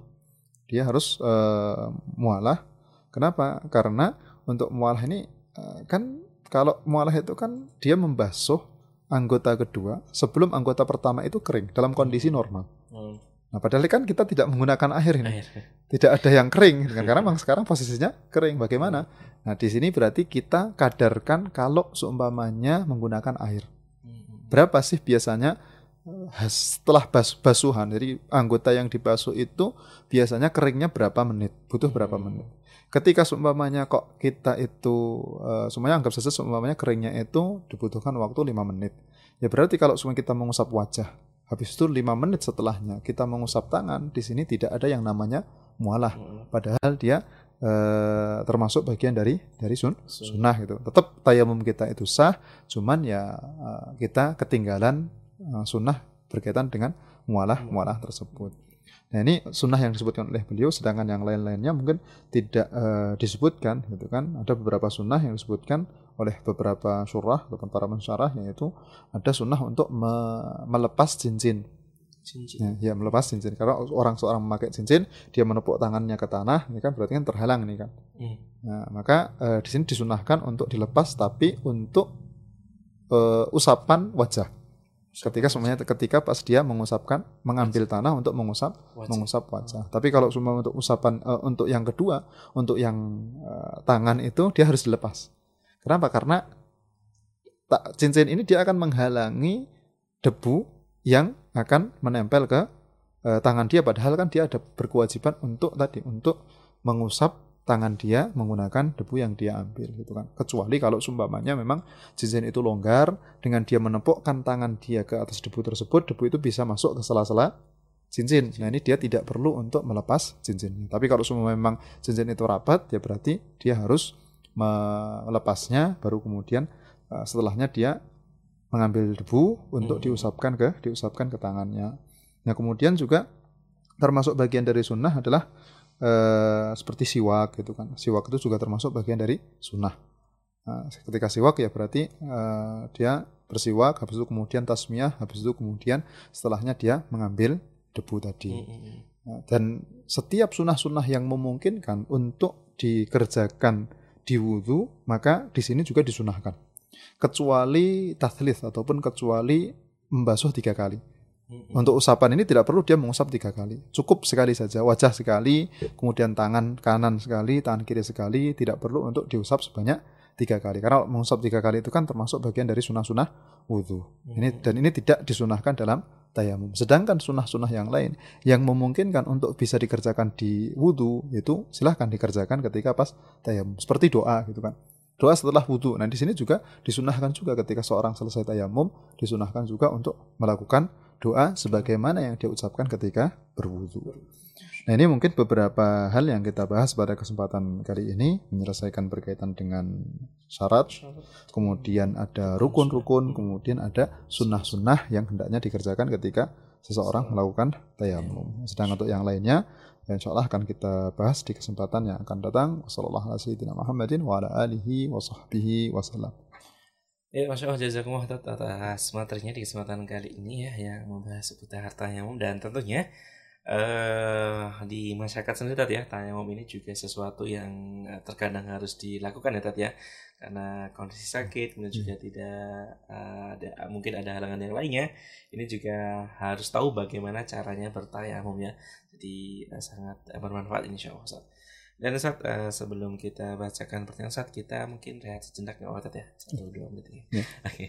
Speaker 2: Dia harus eh, mualah. Kenapa? Karena untuk mualah ini eh, kan kalau mualah itu kan dia membasuh anggota kedua sebelum anggota pertama itu kering dalam kondisi normal.
Speaker 1: Hmm.
Speaker 2: Nah, padahal kan kita tidak menggunakan air ini.
Speaker 1: Air.
Speaker 2: Tidak ada yang kering gitu kan karena memang sekarang posisinya kering. Bagaimana? Nah, di sini berarti kita kadarkan kalau seumpamanya menggunakan air.
Speaker 1: Mhm.
Speaker 2: Berapa sih biasanya eh, setelah bas basuhan jadi anggota yang dibasuh itu biasanya keringnya berapa menit? Butuh berapa
Speaker 1: Hmm.
Speaker 2: menit? Ketika seumpamanya kok kita itu eh, semuanya anggap saja seumpamanya keringnya itu dibutuhkan waktu 5 menit. Ya berarti kalau semua kita mengusap wajah habis itu 5 menit setelahnya kita mengusap tangan di sini tidak ada yang namanya mualah
Speaker 1: Mhm.
Speaker 2: padahal dia eh, termasuk bagian dari dari sun,
Speaker 1: Sun-
Speaker 2: sunnah gitu. Tetap tayamum kita itu sah, cuman ya eh, kita ketinggalan eh, sunnah berkaitan dengan mualah mualah tersebut. Nah ini sunnah yang disebutkan oleh beliau, sedangkan yang lain-lainnya mungkin tidak eh, disebutkan, gitu kan? Ada beberapa sunnah yang disebutkan oleh beberapa surah ataupun para mensyarah, yaitu ada sunnah untuk me- melepas cincin.
Speaker 1: Cincin.
Speaker 2: Ya, ya, melepas cincin. Karena orang seorang memakai cincin, dia menepuk tangannya ke tanah, ini kan berarti kan terhalang ini kan.
Speaker 1: Hmm.
Speaker 2: Nah, maka eh, di sini disunahkan untuk dilepas, tapi untuk eh, usapan wajah. Ketika semuanya ketika pas dia mengusapkan, mengambil tanah untuk mengusap
Speaker 1: Wajib.
Speaker 2: mengusap wajah. Tapi kalau semua untuk usapan eh, untuk yang kedua, untuk yang eh, tangan itu dia harus dilepas. Kenapa? Karena tak, cincin ini dia akan menghalangi debu yang akan menempel ke eh, tangan dia. Padahal kan dia ada berkewajiban untuk tadi untuk mengusap tangan dia menggunakan debu yang dia ambil gitu kan. Kecuali kalau sumpamanya memang cincin itu longgar dengan dia menepukkan tangan dia ke atas debu tersebut, debu itu bisa masuk ke sela-sela cincin. Nah ini dia tidak perlu untuk melepas cincinnya. Tapi kalau semua memang cincin itu rapat, ya berarti dia harus melepasnya, baru kemudian eh, setelahnya dia mengambil debu untuk
Speaker 1: Hmm.
Speaker 2: diusapkan ke diusapkan ke tangannya. Nah kemudian juga termasuk bagian dari sunnah adalah eh, seperti siwak gitu kan. Siwak itu juga termasuk bagian dari sunnah. Nah, ketika siwak ya berarti eh, dia bersiwak, habis itu kemudian tasmiyah, habis itu kemudian setelahnya dia mengambil debu tadi.
Speaker 1: Mhm.
Speaker 2: Nah, dan setiap sunnah-sunnah yang memungkinkan untuk dikerjakan di wudhu, maka di sini juga disunahkan. Kecuali tathlith ataupun kecuali membasuh tiga kali. Untuk usapan ini tidak perlu dia mengusap tiga kali. Cukup sekali saja, wajah sekali, kemudian tangan kanan sekali, tangan kiri sekali, tidak perlu untuk diusap sebanyak tiga kali. Karena mengusap tiga kali itu kan termasuk bagian dari sunnah-sunnah wudhu. Ini dan ini tidak disunahkan dalam tayamum. Sedangkan sunnah-sunnah yang lain yang memungkinkan untuk bisa dikerjakan di wudhu itu silahkan dikerjakan ketika pas tayamum. Seperti doa gitu kan. Doa setelah wudhu. Nah di sini juga disunahkan juga ketika seorang selesai tayamum disunahkan juga untuk melakukan doa sebagaimana yang dia ucapkan ketika berwudhu. Nah ini mungkin beberapa hal yang kita bahas pada kesempatan kali ini menyelesaikan berkaitan dengan syarat, kemudian ada rukun-rukun, kemudian ada sunnah-sunnah yang hendaknya dikerjakan ketika seseorang melakukan tayamum. Sedang untuk yang lainnya, ya insya Allah akan kita bahas di kesempatan yang akan datang. Wassalamualaikum warahmatullahi wa ala alihi wa sahbihi wasallam.
Speaker 1: Ya, Masya Allah, jazakumullah atas materinya di kesempatan kali ini ya, yang membahas seputar tayamum dan tentunya eh di masyarakat sendiri Tat, ya, tayamum ini juga sesuatu yang eh, terkadang harus dilakukan ya Tat ya, karena kondisi sakit, kemudian juga tidak eh, ada mungkin ada halangan yang lainnya, ini juga harus tahu bagaimana caranya bertayamum ya, jadi eh, sangat bermanfaat insya Allah Ustaz. Dan Ustaz, eh, sebelum kita bacakan pertanyaan Ustaz, kita mungkin rehat sejenak nggak apa-apa Tat, ya? Satu dua menit ya.
Speaker 2: Ya. *laughs*
Speaker 1: Oke.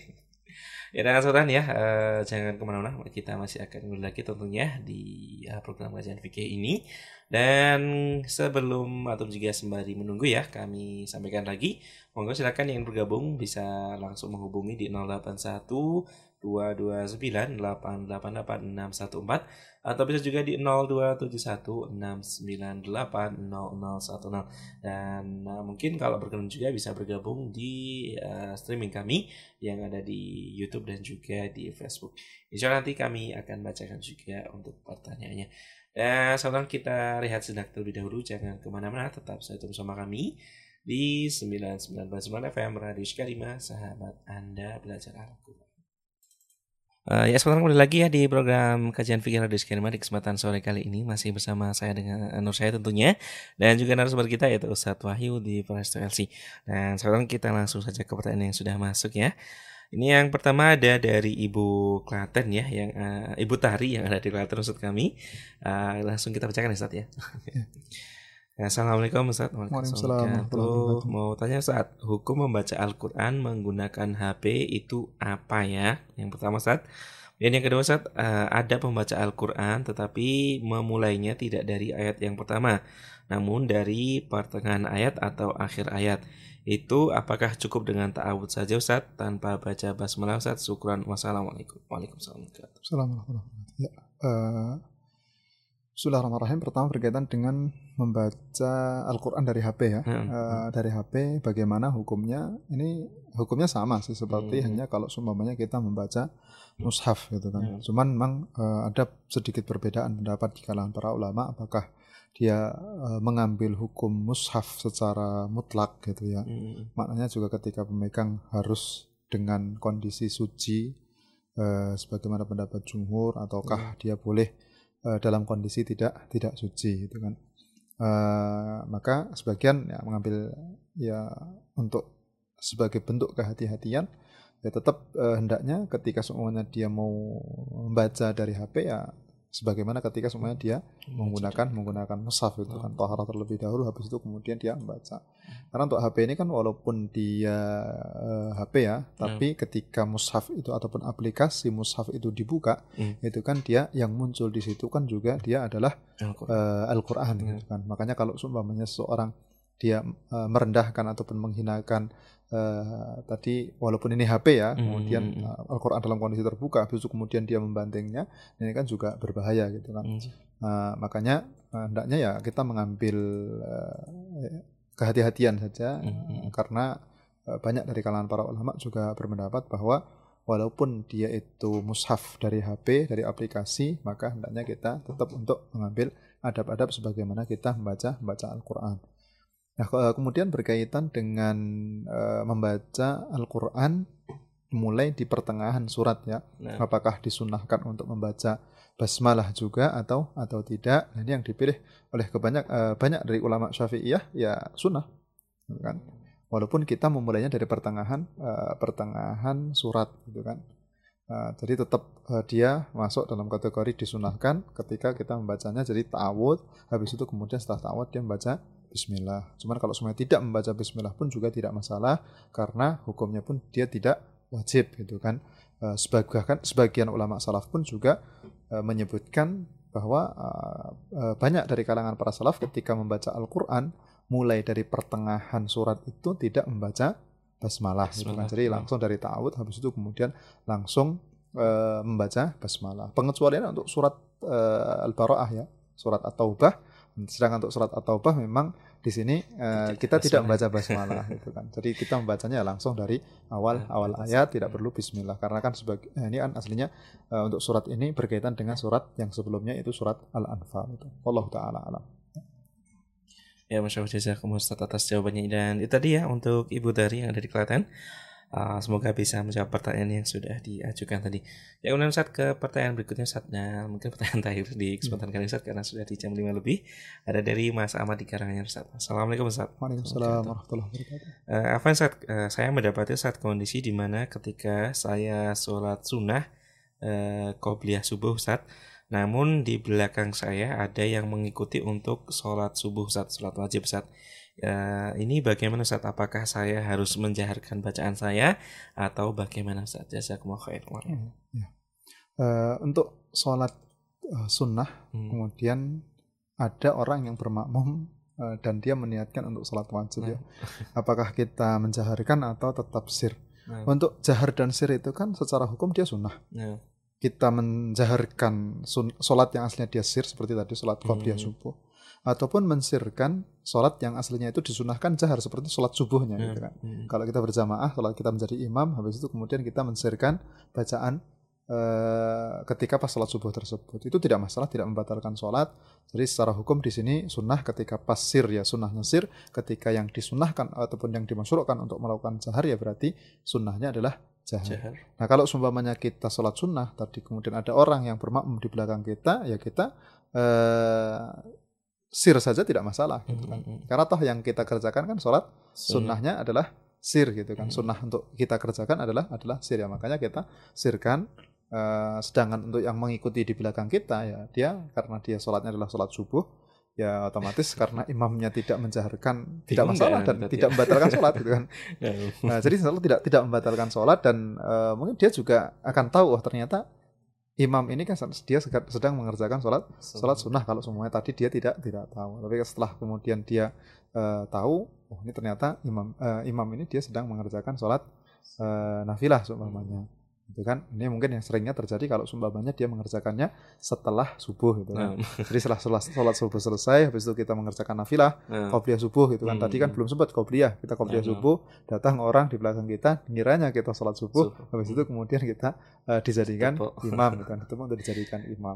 Speaker 1: Ya dan Sultan ya, eh, jangan ke mana-mana, kita masih akan kembali lagi tentunya di eh, program kajian fikih ini. Dan sebelum atau juga sembari menunggu ya, kami sampaikan lagi, monggo silakan yang bergabung bisa langsung menghubungi di 081 229 888 614 atau bisa juga di 0271 698 0010 dan uh, mungkin kalau berkenan juga bisa bergabung di uh, streaming kami yang ada di YouTube dan juga di Facebook. Insya Allah nanti kami akan bacakan juga untuk pertanyaannya. Dan sekarang kita rehat sejenak terlebih dahulu, jangan ke mana-mana, tetap saya terus bersama kami di 99.9 FM Radio Sekalima, sahabat Anda belajar Al-Quran. Uh, ya sekarang kembali lagi ya di program kajian fikih Radio Sekalima di kesempatan sore kali ini masih bersama saya dengan Nur saya tentunya dan juga narasumber kita yaitu Ustadz Wahyu di Presto LC. Dan sekarang kita langsung saja ke pertanyaan yang sudah masuk ya. Ini yang pertama ada dari Ibu Klaten ya, yang uh, Ibu Tari yang ada di Klaten Ustadz kami. Uh, langsung kita bacakan ya Ustadz ya. Ya, Assalamualaikum Ustadz.
Speaker 2: Waalaikumsalam.
Speaker 1: Mau tanya Ustadz, hukum membaca Al-Quran menggunakan HP itu apa ya? Yang pertama Ustadz. Dan yang kedua Ustadz, eh, ada pembaca Al-Quran tetapi memulainya tidak dari ayat yang pertama, namun dari pertengahan ayat atau akhir ayat. Itu apakah cukup dengan ta'awud saja Ustadz tanpa baca basmalah Ustadz? Syukran. Wassalamualaikum. Waalaikumsalam.
Speaker 2: Assalamualaikum. Ya, eh, Bismillahirrahmanirrahim. Pertama berkaitan dengan membaca Al-Quran dari HP ya.
Speaker 1: Hmm.
Speaker 2: Eh, dari HP bagaimana hukumnya? Ini hukumnya sama sih seperti
Speaker 1: Hmm.
Speaker 2: hanya kalau seumpamanya kita membaca mushaf gitu kan.
Speaker 1: Hmm.
Speaker 2: Cuman memang eh, ada sedikit perbedaan pendapat di kalangan para ulama apakah dia eh, mengambil hukum mushaf secara mutlak gitu ya.
Speaker 1: Hmm.
Speaker 2: Maknanya juga ketika pemegang harus dengan kondisi suci eh, sebagaimana pendapat jumhur ataukah dia boleh eh, dalam kondisi tidak tidak suci gitu kan. Eh, maka sebagian ya mengambil ya untuk sebagai bentuk kehati-hatian ya tetap eh, hendaknya ketika semuanya dia mau membaca dari HP ya sebagaimana ketika semuanya dia menggunakan menggunakan mushaf itu kan taharah terlebih dahulu habis itu kemudian dia membaca karena untuk HP ini kan walaupun dia eh, HP ya tapi ketika mushaf itu ataupun aplikasi mushaf itu dibuka
Speaker 1: Hmm.
Speaker 2: itu kan dia yang muncul di situ kan juga dia adalah
Speaker 1: Al-Quran.
Speaker 2: eh, Al-Quran
Speaker 1: Hmm.
Speaker 2: gitu kan makanya kalau seumpamanya seseorang dia eh, merendahkan ataupun menghinakan eh, tadi walaupun ini HP ya
Speaker 1: Hmm,
Speaker 2: kemudian eh, Al-Quran dalam kondisi terbuka habis itu kemudian dia membantingnya ini kan juga berbahaya gitu kan
Speaker 1: Hmm.
Speaker 2: Nah, makanya eh, hendaknya ya kita mengambil eh, kehati-hatian saja eh, karena eh, banyak dari kalangan para ulama juga berpendapat bahwa walaupun dia itu mushaf dari HP dari aplikasi maka hendaknya kita tetap untuk mengambil adab-adab sebagaimana kita membaca membaca Al-Qur'an. Nah, ke- kemudian berkaitan dengan eh, membaca Al-Qur'an mulai di pertengahan surat ya.
Speaker 1: Nah,
Speaker 2: apakah disunahkan untuk membaca basmalah juga atau atau tidak? Nah, ini yang dipilih oleh kebanyak eh, banyak dari ulama syafi'iyah ya sunnah gitu kan. Walaupun kita memulainya dari pertengahan eh, pertengahan surat gitu kan. Uh, jadi tetap uh, dia masuk dalam kategori disunahkan ketika kita membacanya. Jadi ta'awud habis itu kemudian setelah ta'awud dia membaca bismillah. Cuman kalau semuanya tidak membaca bismillah pun juga tidak masalah karena hukumnya pun dia tidak wajib gitu kan. Uh, sebagian sebagian ulama salaf pun juga uh, menyebutkan bahwa uh, banyak dari kalangan para salaf ketika membaca Al-Qur'an mulai dari pertengahan surat itu tidak membaca basmalah, gitu kan. Jadi langsung dari ta'awud habis itu kemudian langsung membaca basmalah. Pengecualian untuk surat Al-Bara'ah ya, surat At-Taubah. Sedangkan untuk surat At-Taubah memang di sini uh, kita tidak membaca basmalah *laughs* gitu kan. Jadi kita membacanya langsung dari awal nah, awal ayat tidak perlu bismillah karena kan sebagai eh, ini kan aslinya uh, untuk surat ini berkaitan dengan surat yang sebelumnya itu surat Al-Anfal itu. Allah taala alam.
Speaker 1: Ya, Masya Allah, jazakumullah atas jawabannya. Dan itu tadi ya untuk Ibu Dari yang ada di Klaten. Uh, semoga bisa menjawab pertanyaan yang sudah diajukan tadi. Ya kemudian saat ke pertanyaan berikutnya saat nah, mungkin pertanyaan *laughs* terakhir di kesempatan kali ini karena sudah di jam 5 lebih ada dari Mas Ahmad di Karanganyar Ustaz. Assalamualaikum Ustaz.
Speaker 2: Waalaikumsalam warahmatullahi wabarakatuh.
Speaker 1: Uh, apa saat uh, saya mendapati saat kondisi di mana ketika saya sholat sunnah uh, qobliyah subuh Ustaz namun di belakang saya ada yang mengikuti untuk sholat subuh saat sholat wajib saat ya, ini bagaimana saat apakah saya harus menjaharkan bacaan saya atau bagaimana saat jasa khair
Speaker 2: ya. uh, untuk sholat uh, sunnah hmm. kemudian ada orang yang bermakmum uh, dan dia meniatkan untuk sholat wajib nah. ya apakah kita menjaharkan atau tetap sir nah. untuk jahar dan sir itu kan secara hukum dia sunnah nah kita menjaharkan sholat yang aslinya dia sir seperti tadi sholat qobliyah hmm. subuh ataupun mensirkan sholat yang aslinya itu disunahkan jahar seperti sholat subuhnya gitu kan. Hmm. Kalau kita berjamaah, sholat kita menjadi imam, habis itu kemudian kita mensirkan bacaan Uh, ketika pas sholat subuh tersebut itu tidak masalah tidak membatalkan sholat jadi secara hukum di sini sunnah ketika pas sir ya sunnahnya sir ketika yang disunahkan ataupun yang dimasukkan untuk melakukan jahar ya berarti sunnahnya adalah jahar. jahar. Nah kalau sumpamanya kita sholat sunnah tadi kemudian ada orang yang bermakmum di belakang kita ya kita uh, sir saja tidak masalah gitu kan. Mm -hmm. Karena toh yang kita kerjakan kan sholat sunnahnya adalah sir gitu kan. Mm -hmm. Sunnah untuk kita kerjakan adalah adalah sir ya makanya kita sirkan. Uh, sedangkan untuk yang mengikuti di belakang kita ya dia karena dia sholatnya adalah sholat subuh ya otomatis *laughs* karena imamnya tidak menjaharkan tidak masalah dan tidak membatalkan sholat gitu kan. *laughs* Ya. Nah, jadi selalu tidak tidak membatalkan sholat dan uh, mungkin dia juga akan tahu oh ternyata imam ini kan dia sedang mengerjakan sholat sholat sunnah kalau semuanya. Tadi dia tidak tidak tahu. Tapi setelah kemudian dia uh, tahu oh ini ternyata imam uh, imam ini dia sedang mengerjakan sholat uh, nafilah seumpamanya gitu kan ini mungkin yang seringnya terjadi kalau sumpamanya dia mengerjakannya setelah subuh gitu kan nah. *laughs* jadi setelah sholat, sholat subuh selesai habis itu kita mengerjakan nafilah nah. qobliyah subuh gitu kan hmm. tadi kan belum sempat qobliyah kita qobliyah nah. subuh datang orang di belakang kita ngiranya kita sholat subuh, subuh. habis itu kemudian kita uh, dijadikan Tepo. *laughs* imam gitu kan itu untuk dijadikan imam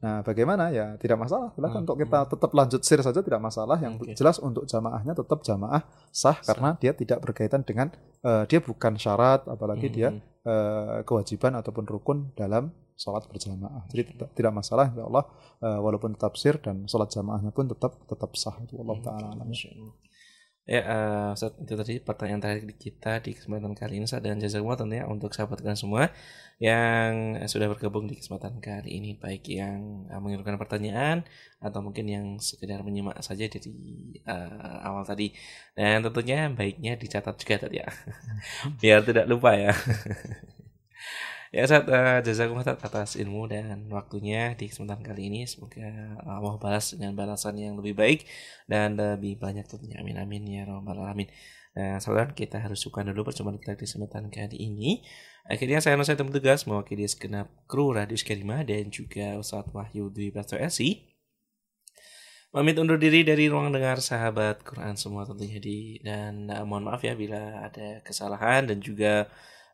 Speaker 2: nah bagaimana ya tidak masalah silahkan hmm. untuk kita tetap lanjut sir saja tidak masalah yang okay. jelas untuk jamaahnya tetap jamaah sah, sah. karena dia tidak berkaitan dengan uh, dia bukan syarat apalagi hmm. dia uh, kewajiban ataupun rukun dalam sholat berjamaah. Jadi tidak, tidak masalah insya Allah uh, walaupun tetap sir dan sholat jamaahnya pun tetap tetap sah. Itu Allah taala
Speaker 1: Ya, uh, itu tadi pertanyaan terakhir kita di kesempatan kali ini dan jazakumullah tentunya untuk sahabat kalian semua yang sudah bergabung di kesempatan kali ini. Baik yang uh, mengirimkan pertanyaan atau mungkin yang sekedar menyimak saja dari uh, awal tadi. Dan tentunya baiknya dicatat juga tadi ya. *laughs* Biar tidak lupa ya *laughs* Ya saat uh, jazakumullah atas ilmu dan waktunya di kesempatan kali ini. Semoga Allah balas dengan balasan yang lebih baik dan lebih banyak tentunya. Amin amin ya robbal alamin. Nah, saudara kita harus suka dulu percuma kita di kesempatan kali ini. Akhirnya saya Nusa Temu Tegas mewakili segenap kru Radio Skerima dan juga Ustadz Wahyu Dwi Prasto LC. Pamit undur diri dari ruang dengar sahabat Quran semua tentunya di dan uh, mohon maaf ya bila ada kesalahan dan juga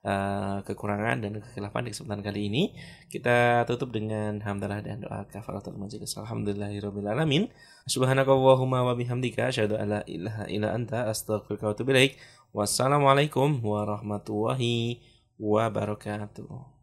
Speaker 1: uh, kekurangan dan kekhilafan di kesempatan kali ini. Kita tutup dengan hamdalah dan doa kafaratul majelis. Alhamdulillahirabbil alamin. Subhanakallahumma wa bihamdika asyhadu an la ilaha illa anta astaghfiruka wa atubu ilaik. Wassalamualaikum warahmatullahi wabarakatuh.